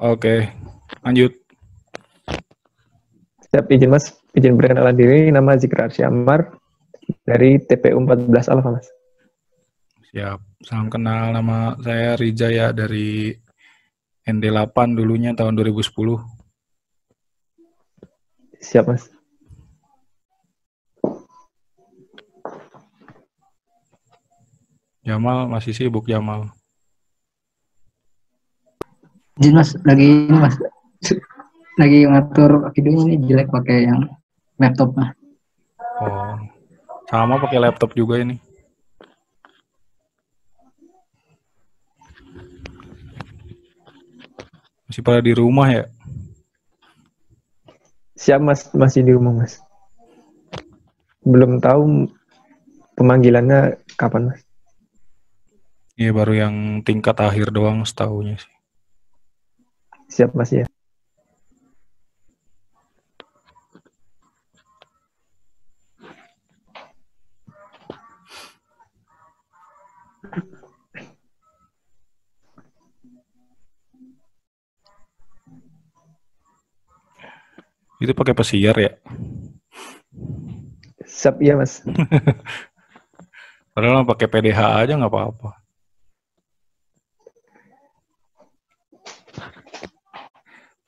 Oke, lanjut. Siap izin Mas, izin perkenalan diri, nama Zikra Syamar dari TPU 14 Alfa Mas. Siap, salam kenal nama saya Rija ya dari ND8 dulunya tahun 2010. Siap Mas. Jamal masih sibuk Jamal. Izin Mas, lagi ini Mas. Lagi ngatur videonya ini jelek pakai yang laptop Mas. Oh, sama pakai laptop juga ini. Masih pada di rumah ya? Siap Mas, masih di rumah Mas. Belum tahu pemanggilannya kapan Mas. Iya baru yang tingkat akhir doang setahunya sih. Siap Mas ya. Itu pakai pesiar ya? Siap ya Mas. Padahal pakai PDH aja nggak apa-apa.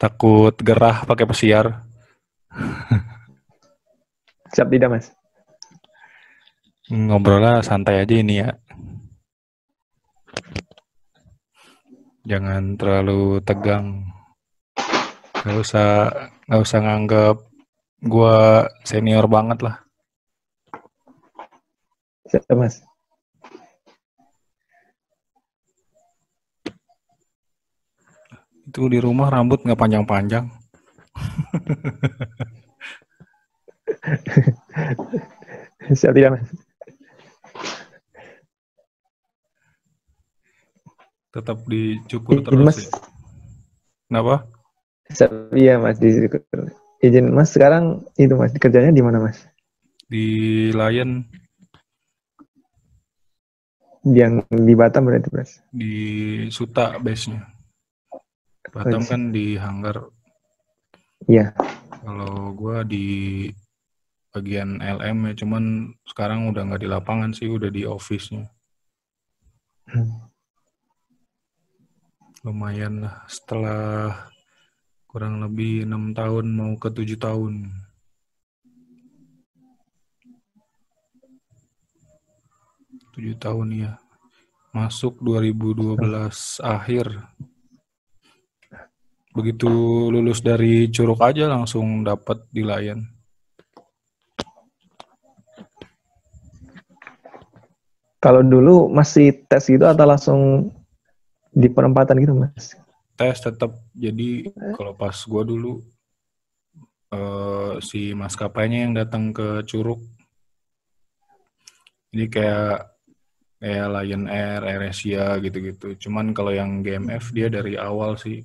Takut gerah pakai pesiar. Siap tidak Mas. Ngobrolnya santai aja ini ya. Jangan terlalu tegang. Gak usah nggak usah nganggap gua senior banget lah. Siap Mas. Itu di rumah rambut nggak panjang-panjang. Siap tidak Mas. Tetap dicukur terus Mas. ya. Kenapa? Siap iya Mas. Di, izin Mas sekarang itu Mas kerjanya di mana Mas? Di Lion Yang di Batam berarti Mas. di Suta base-nya. Batam kan di Hanggar. Iya. Kalau gua di bagian LM ya, cuman sekarang udah nggak di lapangan sih, udah di office-nya. Lumayan lah, setelah kurang lebih enam tahun mau ke tujuh tahun. Tujuh tahun ya. Masuk 2012 akhir. Begitu lulus dari Curug aja langsung dapat di Lion. Kalau dulu masih tes gitu atau langsung di perempatan gitu Mas? tes tetap jadi kalau pas gua dulu eh, si maskapainya yang datang ke Curug jadi kayak kayak Lion Air, AirAsia gitu-gitu. Cuman kalau yang GMF dia dari awal sih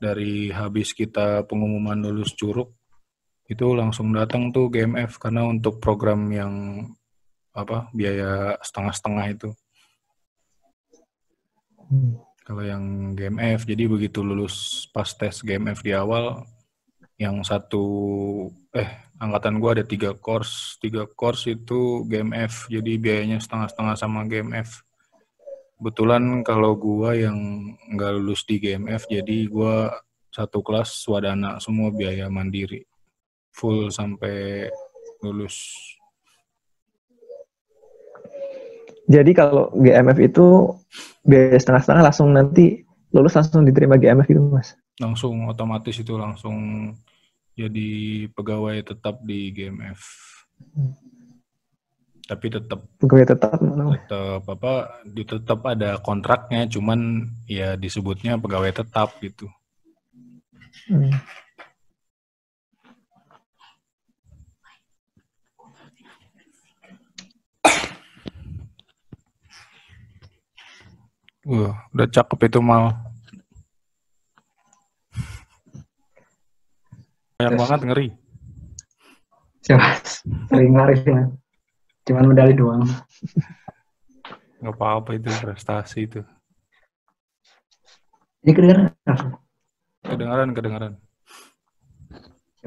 dari habis kita pengumuman lulus Curug itu langsung datang tuh GMF karena untuk program yang apa biaya setengah-setengah itu. Kalau yang GMF, jadi begitu lulus pas tes GMF di awal, yang satu, eh angkatan gua ada tiga course, tiga course itu GMF, jadi biayanya setengah-setengah sama GMF. Kebetulan kalau gua yang nggak lulus di GMF, jadi gua satu kelas swadana semua biaya mandiri, full sampai lulus. Jadi kalau GMF itu biaya setengah-setengah langsung nanti lulus langsung diterima GMF gitu Mas? Langsung otomatis itu langsung jadi pegawai tetap di GMF. Tapi tetap Pegawai tetap tetap apa di tetap ada kontraknya cuman ya disebutnya pegawai tetap gitu Hmm. Wah, udah cakep itu mal banyak Terus. banget ngeri Siapa? Sering laris ya. Cuman medali doang. nggak apa-apa itu prestasi itu Ini? Kedengaran, kedengaran.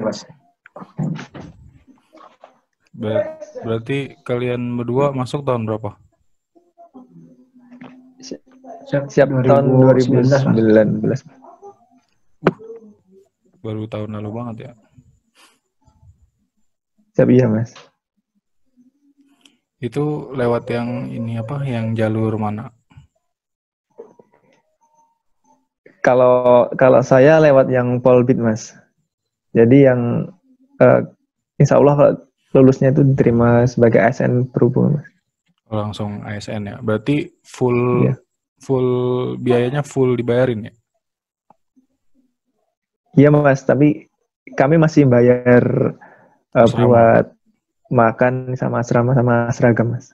Ya, Mas. Ber- berarti kalian berdua masuk tahun berapa? Siap, Siap tahun 2019, Mas. 2019. Baru tahun lalu banget ya. Siap iya mas. Itu lewat yang ini apa? Yang jalur mana? Kalau kalau saya lewat yang Polbit mas. Jadi yang eh, Insya Allah kalau lulusnya itu diterima sebagai ASN berhubung mas. Langsung ASN ya. Berarti full Iya. full biayanya full dibayarin ya? Iya mas, tapi kami masih bayar Asrama. buat makan sama asrama sama seragam mas.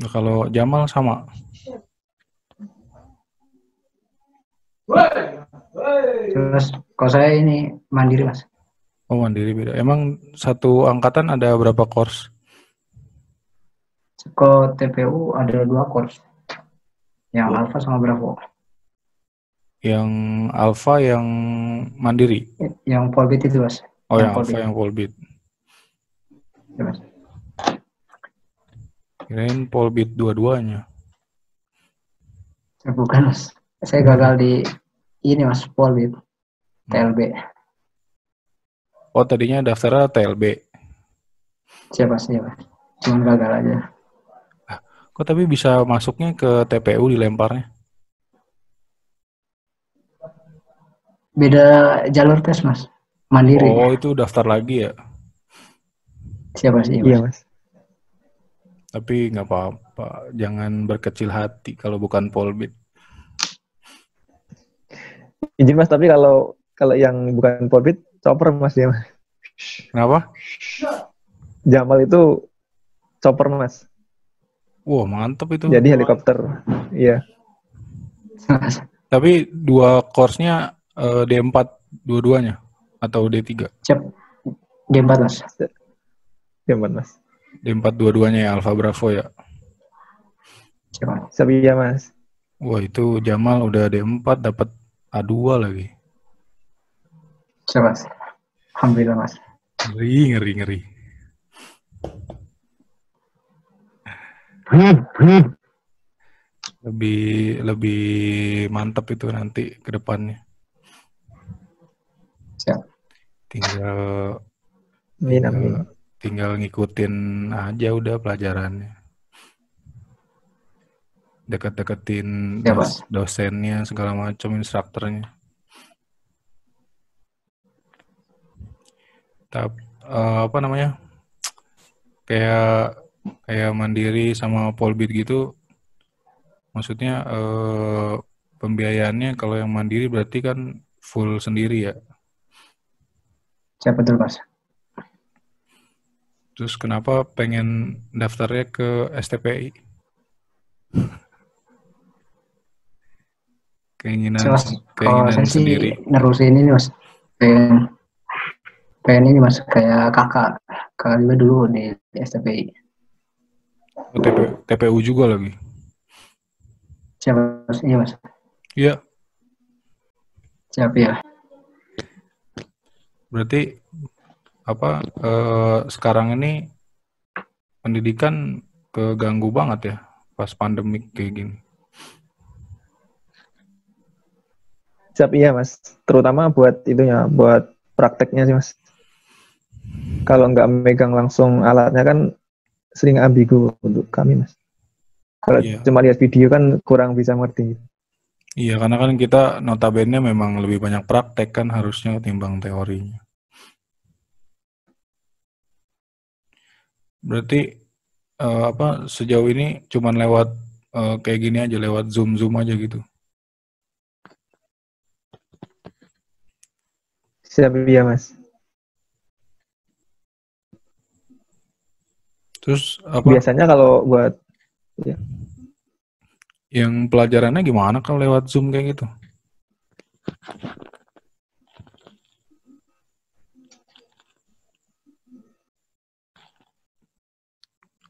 Nah, kalau Jamal sama. Terus kalau saya ini mandiri mas. Oh mandiri beda. Emang satu angkatan ada berapa course? Kalau TPU ada dua course. Yang Alpha sama Bravo. Yang Alpha, yang mandiri. Yang Polbit itu mas. Oh Yang yang Alpha, yang Polbit. Ya, mas. Kirain Polbit dua-duanya. Ya, bukan mas. Saya gagal di ini mas Polbit. TLB. Oh tadinya daftarnya TLB. Siapa sih mas? Cuman gagal aja. Kok tapi bisa masuknya ke TPU dilemparnya? Beda jalur tes mas. Mandiri. Oh itu daftar lagi ya? Siapa sih mas? Iya mas. Tapi nggak apa-apa. Jangan berkecil hati kalau bukan Polbit. Izin mas, tapi kalau kalau yang bukan Polbit, chopper mas ya mas. Kenapa? Jamal itu chopper mas. Wah mantep itu. Jadi helikopter. Iya. Tapi dua course-nya eh, D4 dua-duanya atau D3? Siap. D4 mas. Jamal mas. D4 dua-duanya ya Alpha Bravo ya. Siap iya mas. Wah itu Jamal udah D4 dapat A2 lagi. Siapa mas? Alhamdulillah mas. Ngeri, ngeri, ngeri. Lebih lebih mantap itu nanti ke depannya. Siap. Tinggal Amin amin. Tinggal ngikutin aja udah pelajarannya. Deket-deketin Ya, dos- dosennya segala macam instrukturnya. Tapi apa namanya? Kayak kayak mandiri sama polbit gitu. Maksudnya eh, pembiayaannya kalau yang mandiri berarti kan full sendiri ya. Siapa betul mas? Terus kenapa pengen daftarnya ke STPI? Keinginan Siapa, mas? Kalau keinginan saya sih sendiri. nerusin ini mas. Pengen pengen ini mas kayak kakak kakak juga dulu di, di STPI. Oh, TP, TPU juga lagi. Siapa mas? Iya mas. Iya, Siap ya. berarti apa eh, sekarang ini pendidikan keganggu banget ya pas pandemik kayak gini. Siap iya mas. Terutama buat itunya, buat prakteknya sih mas. Kalau nggak megang langsung alatnya kan sering ambigu untuk kami mas. Kalau Iya. cuma lihat video kan kurang bisa ngerti. Iya, karena kan kita notabene memang lebih banyak praktek kan harusnya ketimbang teorinya. Berarti eh, apa sejauh ini cuman lewat eh, kayak gini aja lewat Zoom Zoom aja gitu. Siap iya mas. Terus apa Biasanya kalau buat yang pelajarannya gimana kalau lewat Zoom kayak gitu?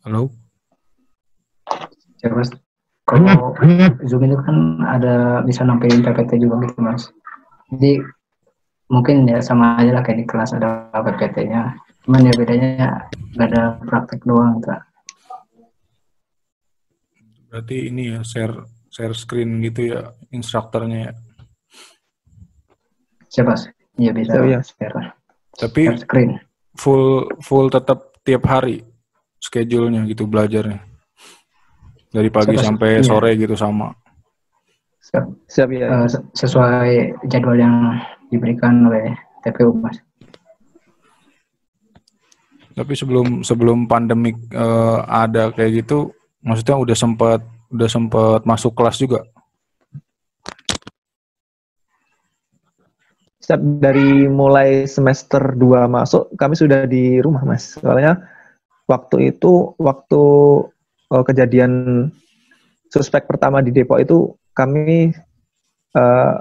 Halo? Siapa mas? Kalau Zoom itu kan ada bisa nampilin PPT juga gitu mas. Jadi mungkin ya sama aja lah kayak di kelas ada PPT-nya. Cuman ya bedanya nggak ada praktek doang. Tuh. Berarti ini ya share share screen gitu ya instrukturnya ya. Siapa? Iya bisa. Siapa, ya? Share, Tapi share screen. full full tetap tiap hari schedule-nya gitu belajarnya. Dari pagi sampai iya. sore gitu sama. Siap. Siap ya. Eh, se- sesuai jadwal yang diberikan oleh TPU mas. Tapi sebelum sebelum pandemik eh, ada kayak gitu, maksudnya udah sempat udah sempat masuk kelas juga. Siap dari mulai semester 2 masuk kami sudah di rumah Mas. Soalnya waktu itu waktu eh, kejadian suspek pertama di Depok itu kami eh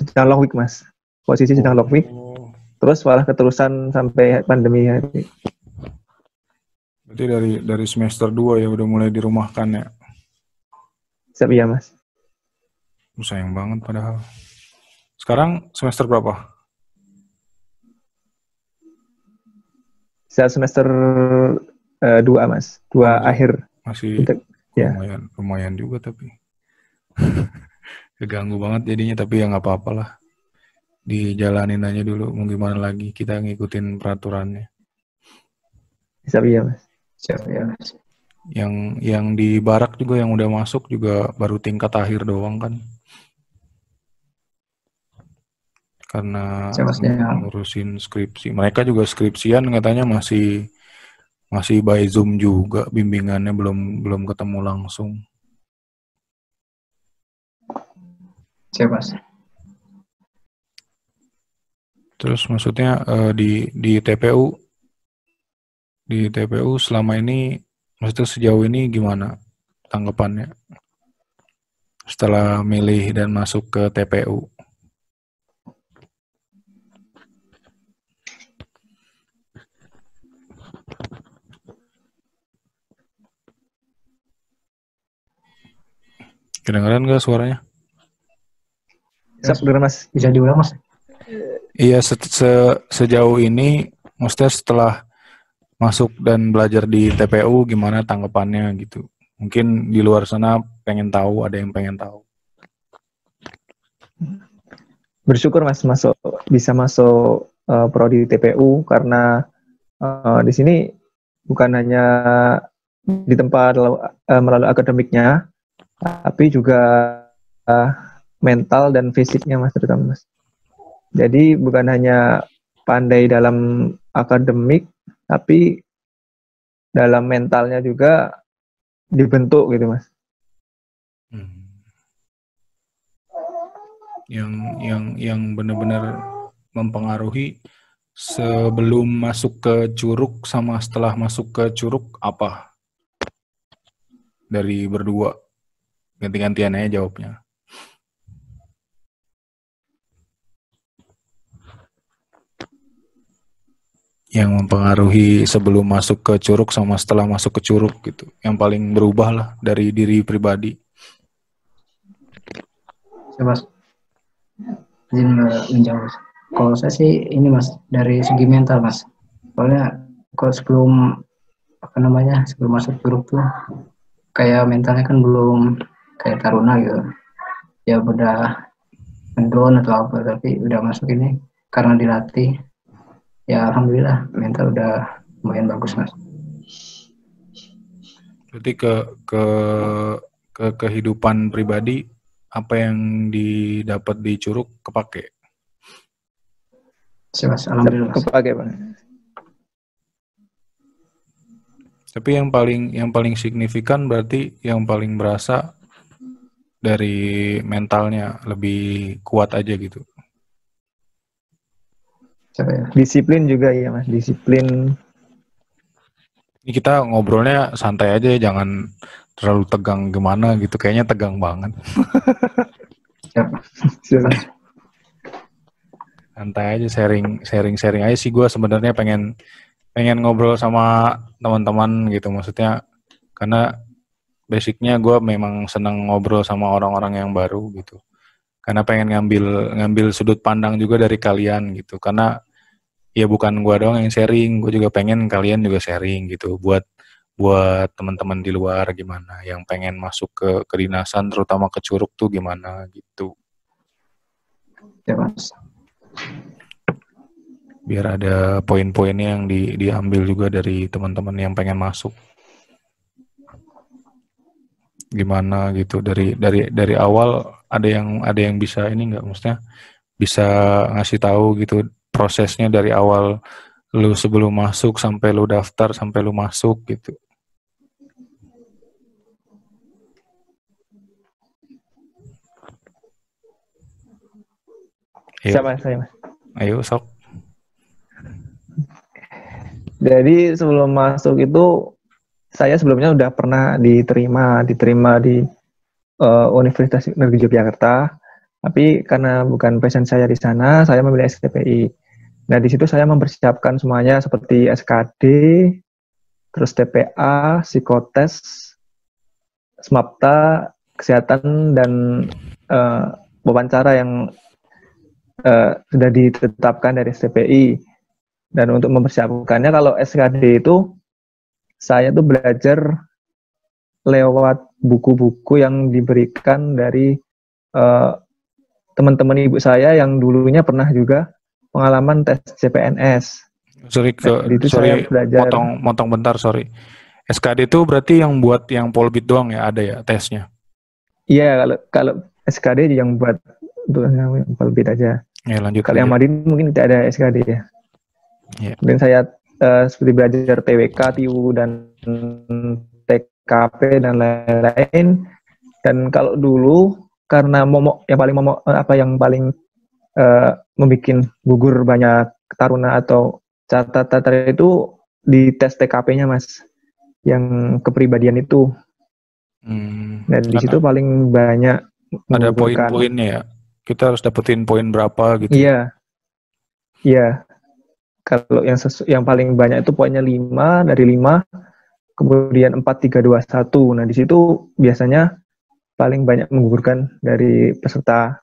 sedang long week Mas. Posisi sedang long week. Oh. Terus malah keterusan sampai pandemi hari. Berarti dari dari semester 2 ya udah mulai dirumahkan ya. Siap ya Mas. Uh, Sayang banget padahal. Sekarang semester berapa? Saya semester eh, 2 Mas. Dua Oh, akhir. Masih Untuk- ya. lumayan lumayan juga tapi keganggu banget jadinya tapi ya nggak apa-apa lah dijalanin aja dulu mau gimana lagi kita ngikutin peraturannya Siap ya Mas. Siap ya mas. yang yang di barak juga yang udah masuk juga baru tingkat akhir doang kan karena Siapa ngurusin skripsi mereka juga skripsian katanya masih masih by zoom juga bimbingannya belum belum ketemu langsung Siap mas. Terus maksudnya eh, di di TPU di TPU selama ini maksudnya sejauh ini gimana tanggapannya setelah milih dan masuk ke TPU? Kedengeran nggak suaranya? Siap bener Mas. Bisa diulang mas? Iya, se- se- sejauh ini, maksudnya setelah masuk dan belajar di TPU, gimana tanggapannya gitu? Mungkin di luar sana pengen tahu, ada yang pengen tahu. bersyukur mas masuk bisa masuk eh, prodi TPU karena eh, di sini bukan hanya di tempat eh, melalui akademiknya tapi juga eh, mental dan fisiknya mas terutama mas jadi bukan hanya pandai dalam akademik tapi dalam mentalnya juga dibentuk gitu mas Yang yang yang benar-benar mempengaruhi sebelum masuk ke curug sama setelah masuk ke curug apa? Dari berdua. Ganti-gantian aja jawabnya. Yang mempengaruhi sebelum masuk ke curug sama setelah masuk ke curug gitu. Yang paling berubah lah dari diri pribadi. Siap mas. Izin menjawab. Kalau saya sih ini mas dari segi mental mas. Soalnya kalau sebelum apa namanya sebelum masuk grup tuh kayak mentalnya kan belum kayak taruna gitu. Ya udah mendown atau apa tapi udah masuk ini karena dilatih ya alhamdulillah mental udah lumayan bagus mas. Berarti ke ke ke kehidupan pribadi apa yang didapat di curug kepake. Mas alhamdulillah. Kepake pak Tapi yang paling yang paling signifikan berarti yang paling berasa dari mentalnya lebih kuat aja gitu. Ya? disiplin juga ya mas disiplin Ini kita ngobrolnya santai aja jangan terlalu tegang gimana gitu. Kayaknya tegang banget. Santai aja sharing sharing sharing aja sih gue sebenarnya pengen pengen ngobrol sama teman-teman gitu maksudnya karena basicnya gue memang senang ngobrol sama orang-orang yang baru gitu. Karena pengen ngambil ngambil sudut pandang juga dari kalian gitu. Karena ya bukan gua doang yang sharing gue juga pengen kalian juga sharing gitu. Buat buat teman-teman di luar gimana yang pengen masuk ke kedinasan terutama ke curug tuh gimana gitu. Ya, Mas. biar ada poin-poinnya yang di, diambil juga dari teman-teman yang pengen masuk gimana gitu dari dari dari awal ada yang ada yang bisa ini nggak maksudnya bisa ngasih tahu gitu prosesnya dari awal lu sebelum masuk sampai lu daftar sampai lu masuk gitu Ayo, Siapa saya mas? ayo sok. Jadi sebelum masuk itu saya sebelumnya udah pernah diterima diterima di eh, Universitas Negeri Yogyakarta. Tapi karena bukan passion saya di sana, saya memilih STPI. Nah di situ saya mempersiapkan semuanya seperti SKD, terus TPA, psikotes, SMAPTA, kesehatan dan eh, wawancara yang eh, sudah ditetapkan dari STPI. Dan untuk mempersiapkannya kalau SKD itu saya tuh belajar lewat buku-buku yang diberikan dari eh, teman-teman ibu saya yang dulunya pernah juga pengalaman tes CPNS. Sorry ke Nah, itu sorry saya belajar. motong motong bentar sorry. SKD itu berarti yang buat yang polbit doang ya ada ya tesnya. Iya kalau kalau SKD yang buat untuk yang lebih aja. Ya lanjut. Kalau yang. Madin mungkin tidak ada SKD ya. Iya. Kemudian saya eh, seperti belajar TWK, TIU dan TKP dan lain-lain. Dan kalau dulu karena momok yang paling momok eh, apa yang paling eh, membuat gugur banyak taruna atau catatan itu di tes TKP-nya mas, yang kepribadian itu. Hmm, Dan di kan situ paling banyak ada poin-poinnya ya. Kita harus dapetin poin berapa gitu. Iya. Iya. Kalau yang sesu- yang paling banyak itu poinnya 5 dari 5 kemudian 4 3 2 1. Nah, di situ biasanya paling banyak menggugurkan dari peserta.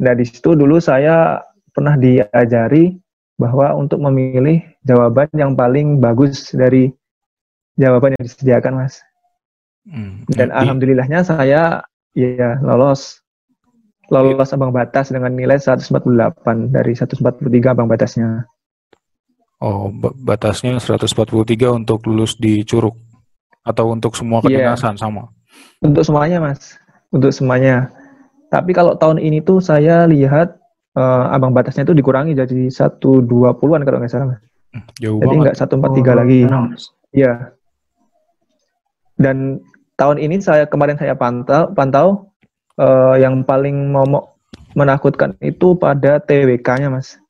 Nah, di situ dulu saya pernah diajari bahwa untuk memilih jawaban yang paling bagus dari jawaban yang disediakan, Mas. Hmm, Dan di- alhamdulillahnya saya ya lolos. Lolos ambang batas dengan nilai 148 dari 143 ambang batasnya. Oh, ba- batasnya 143 untuk lulus di Curug atau untuk semua Iya. kedinasan sama. Untuk semuanya, Mas. Untuk semuanya. Tapi kalau tahun ini tuh saya lihat eh, ambang batasnya itu dikurangi jadi 120-an kalau nggak salah, Mas. Hmm, Jauh Jadi nggak 143 lagi. enam, Mas. Iya. Dan tahun ini saya kemarin saya pantau pantau eh, yang paling momok menakutkan itu pada TWK-nya, Mas.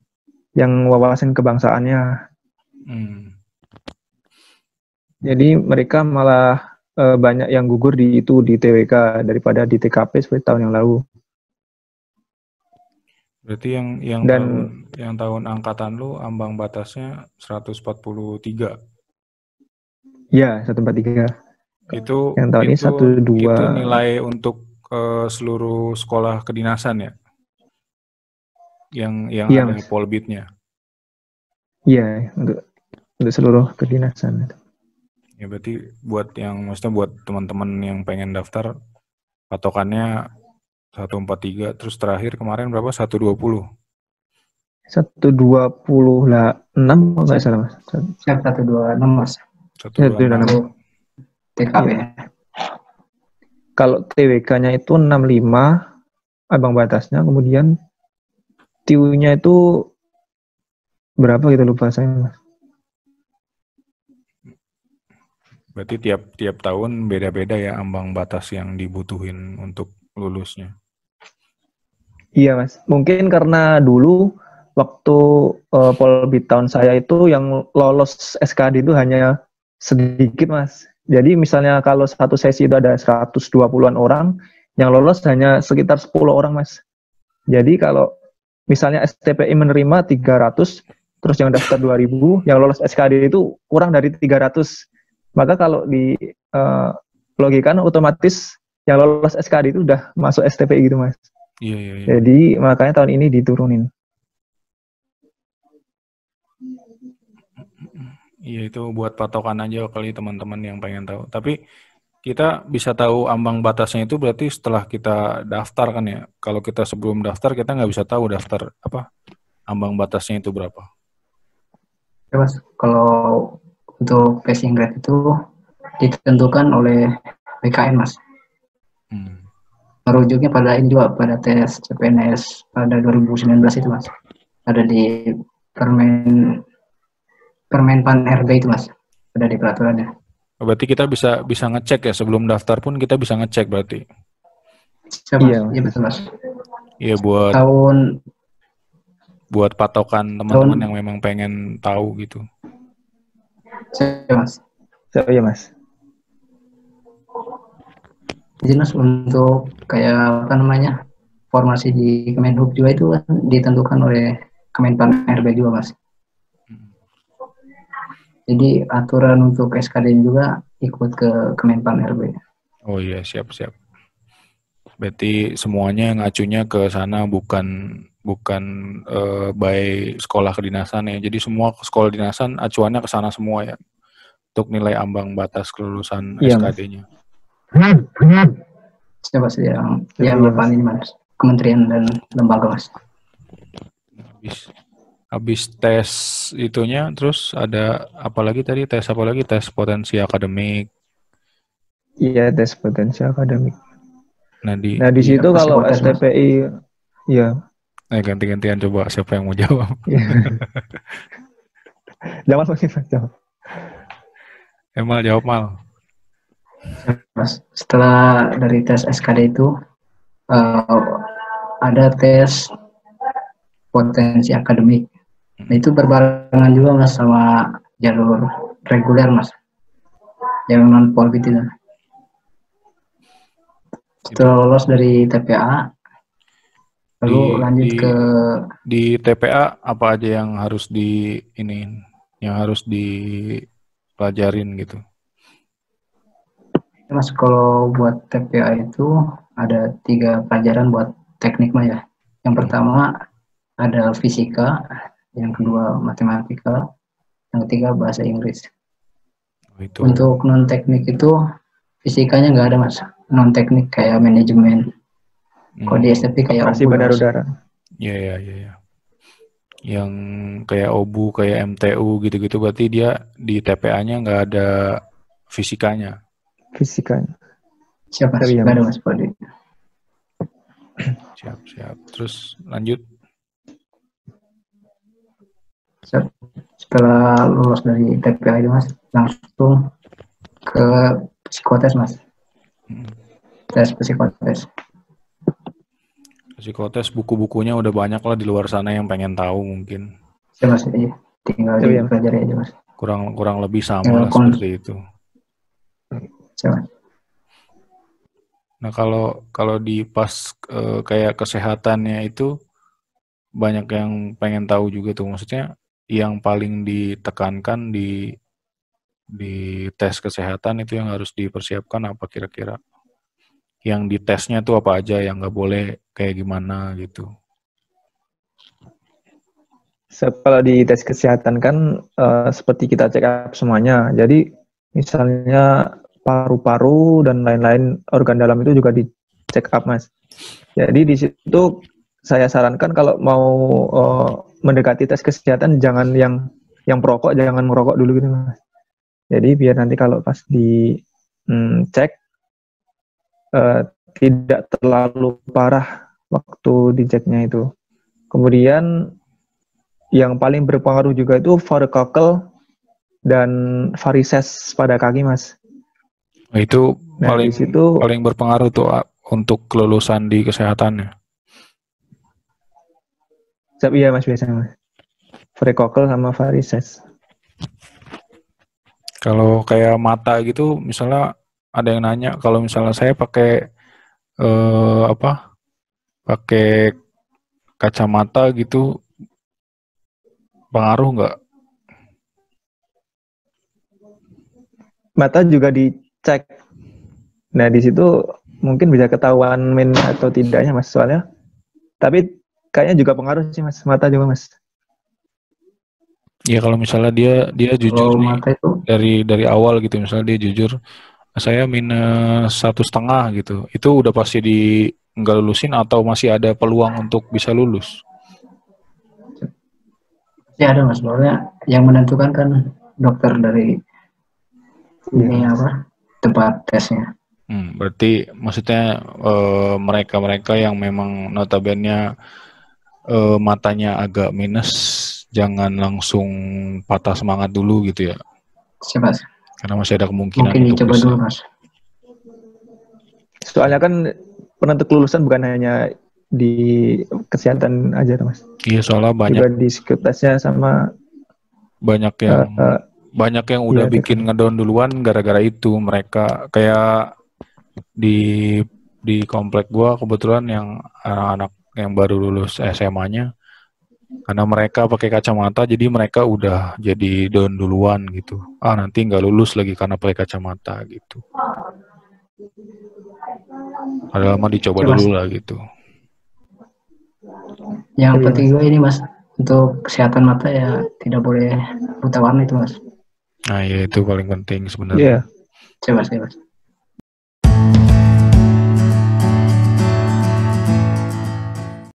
Yang wawasan kebangsaannya. Hmm. Jadi mereka malah eh, banyak yang gugur di itu di TWK daripada di TKP seperti tahun yang lalu. Berarti yang yang Dan- tahun yang tahun angkatan lu ambang batasnya 143. Ya, 143. Itu Yang tahun ini itu, 12. itu nilai untuk eh, seluruh sekolah kedinasan ya. Yang yang Iya, ada polbitnya. Iya, untuk untuk seluruh kedinasan. Ya berarti buat yang maksudnya buat teman-teman yang pengen daftar patokannya 143 terus terakhir kemarin berapa? 120. 126 kalau nggak salah, Mas. Siap satu dua enam mas. 126. TKP. Iya. Kalau TWK-nya itu 65 abang batasnya, kemudian TIU-nya itu berapa gitu lupa saya, Mas. Berarti tiap tiap tahun beda-beda ya ambang batas yang dibutuhin untuk lulusnya. Iya, Mas. Mungkin karena dulu waktu eh, Polbit tahun saya itu yang lolos SKD itu hanya sedikit, Mas. Jadi misalnya kalau satu sesi itu ada 120-an orang, yang lolos hanya sekitar 10 orang, Mas. Jadi kalau misalnya STPI menerima 300, terus yang daftar 2000, yang lolos SKD itu kurang dari 300. Maka kalau di eh, logikan otomatis yang lolos SKD itu udah masuk STPI gitu, Mas. Iya, iya, iya. Jadi makanya tahun ini diturunin. Iya itu buat patokan aja kali teman-teman yang pengen tahu. Tapi kita bisa tahu ambang batasnya itu berarti setelah kita daftar kan ya. Kalau kita sebelum daftar kita nggak bisa tahu daftar apa ambang batasnya itu berapa. Ya, Mas, kalau untuk passing grade itu ditentukan oleh BKN, Mas. Hmm. Merujuknya pada ini juga pada tes CPNS pada 2019 itu, Mas. Ada di permen permen pan RB itu, Mas. Ada di peraturannya. Berarti kita bisa bisa ngecek ya sebelum daftar pun kita bisa ngecek berarti. Mas. Iya, Iya, betul, Mas. Iya buat Tahun buat patokan teman-teman yang memang pengen tahu gitu. siap, Mas. So, iya mas. Jadi Mas untuk kayak apa namanya? formasi di Kemenhub juga itu kan ditentukan oleh Kemenpan RB juga, Mas. Jadi aturan untuk SKD juga ikut ke Kemenpan RB. Oh iya siap siap. Berarti semuanya ngacunya ke sana bukan bukan eh, by sekolah kedinasan ya. Jadi semua sekolah dinasan acuannya ke sana semua ya. Untuk nilai ambang batas kelulusan Iya. SKD-nya. Siapa sih yang Iya, yang depan ini Mas? Kementerian dan lembaga Mas. Habis habis tes itunya terus ada apa lagi tadi tes apa lagi tes potensi akademik. Iya tes potensi akademik. Nah di Nah di Iya, situ kalau. STPI, iya. eh, ganti-gantian coba siapa yang mau jawab. Jangan mungkin mas, jangan. Emal jawab mal. Mas, setelah dari tes SKD itu eh, ada tes potensi akademik. Nah, itu berbarengan juga Mas sama jalur reguler Mas. Yang non polbit itu. Setelah lolos dari TPA, lalu Di- lanjut di- ke Di TPA apa aja yang harus di ini yang harus dipelajarin gitu. Mas kalau buat TPA itu ada tiga pelajaran buat teknik mah ya. Yang pertama ada fisika, yang kedua matematika, yang ketiga bahasa Inggris. Oh, itu. Untuk non teknik itu fisikanya nggak ada mas. Non teknik kayak manajemen. Hmm. Kalau di STP kayak Masih Mas. udara. Iya, iya, iya, iya. Yang kayak OBU, kayak MTU gitu-gitu berarti dia di TPA-nya nggak ada fisikanya. Fisikanya. Siapa? Tapi ya, Nggak ada Mas. Siap, siap. Terus lanjut. Setelah lulus dari TPA itu mas, langsung ke psikotes mas. Tes psikotes. Psikotes buku-bukunya udah banyak lah di luar sana yang pengen tahu mungkin. Siapa sih? Iya. Tinggal ya, dipelajari aja mas. Kurang kurang lebih sama Ya, lah kon- seperti itu. Siapa? Nah, kalau kalau di pas eh, kayak kesehatannya itu banyak yang pengen tahu juga tuh. Maksudnya yang paling ditekankan di di tes kesehatan itu yang harus dipersiapkan apa kira-kira? Yang di tesnya tuh apa aja yang nggak boleh kayak gimana gitu. Kalau di tes kesehatan kan eh, seperti kita check up semuanya. Jadi misalnya paru-paru dan lain-lain organ dalam itu juga di check up mas. Jadi di situ saya sarankan kalau mau eh, mendekati tes kesehatan jangan yang yang perokok jangan merokok dulu gitu mas. Jadi biar nanti kalau pas di hmm, cek eh, tidak terlalu parah waktu diceknya itu. Kemudian yang paling berpengaruh juga itu varicocele dan varises pada kaki, Mas. Itu Nah, paling situ paling berpengaruh tuh untuk kelulusan di kesehatannya. Siap, iya Mas biasanya, Mas. Varicocele sama varises. Kalau kayak mata gitu, misalnya ada yang nanya, kalau misalnya saya pakai eh, apa? Pakai kacamata gitu, pengaruh nggak? Mata juga dicek. Nah, di situ mungkin bisa ketahuan min atau tidaknya, Mas. Soalnya Tapi kayaknya juga pengaruh sih mas, mata juga mas. Ya kalau misalnya dia dia jujur nih mata itu dari dari awal gitu misalnya dia jujur saya minus satu setengah gitu itu udah pasti di nggak lulusin atau masih ada peluang untuk bisa lulus ya ada mas soalnya yang menentukan kan dokter dari ini apa tempat tesnya. Hmm, berarti maksudnya eh, mereka-mereka yang memang notabene eh, matanya agak minus, jangan langsung patah semangat dulu gitu ya, Siapa? Karena masih ada kemungkinan Mungkin untuk dicoba dulu mas. Soalnya kan penentu kelulusan bukan hanya di kesehatan aja mas. Iya soalnya banyak Juga di psikotesnya sama banyak yang eh, eh, banyak yang udah Iya, bikin ngedown duluan gara-gara itu mereka kayak di di komplek gua kebetulan yang anak-anak yang baru lulus SMA-nya karena mereka pakai kacamata jadi mereka udah jadi down duluan gitu ah nanti nggak lulus lagi karena pakai kacamata gitu padahal mah dicoba Mas. dulu lah gitu Yang penting juga ini mas untuk kesehatan mata ya tidak boleh buta warna itu mas. nah ya itu paling penting sebenarnya iya. Coba sih mas.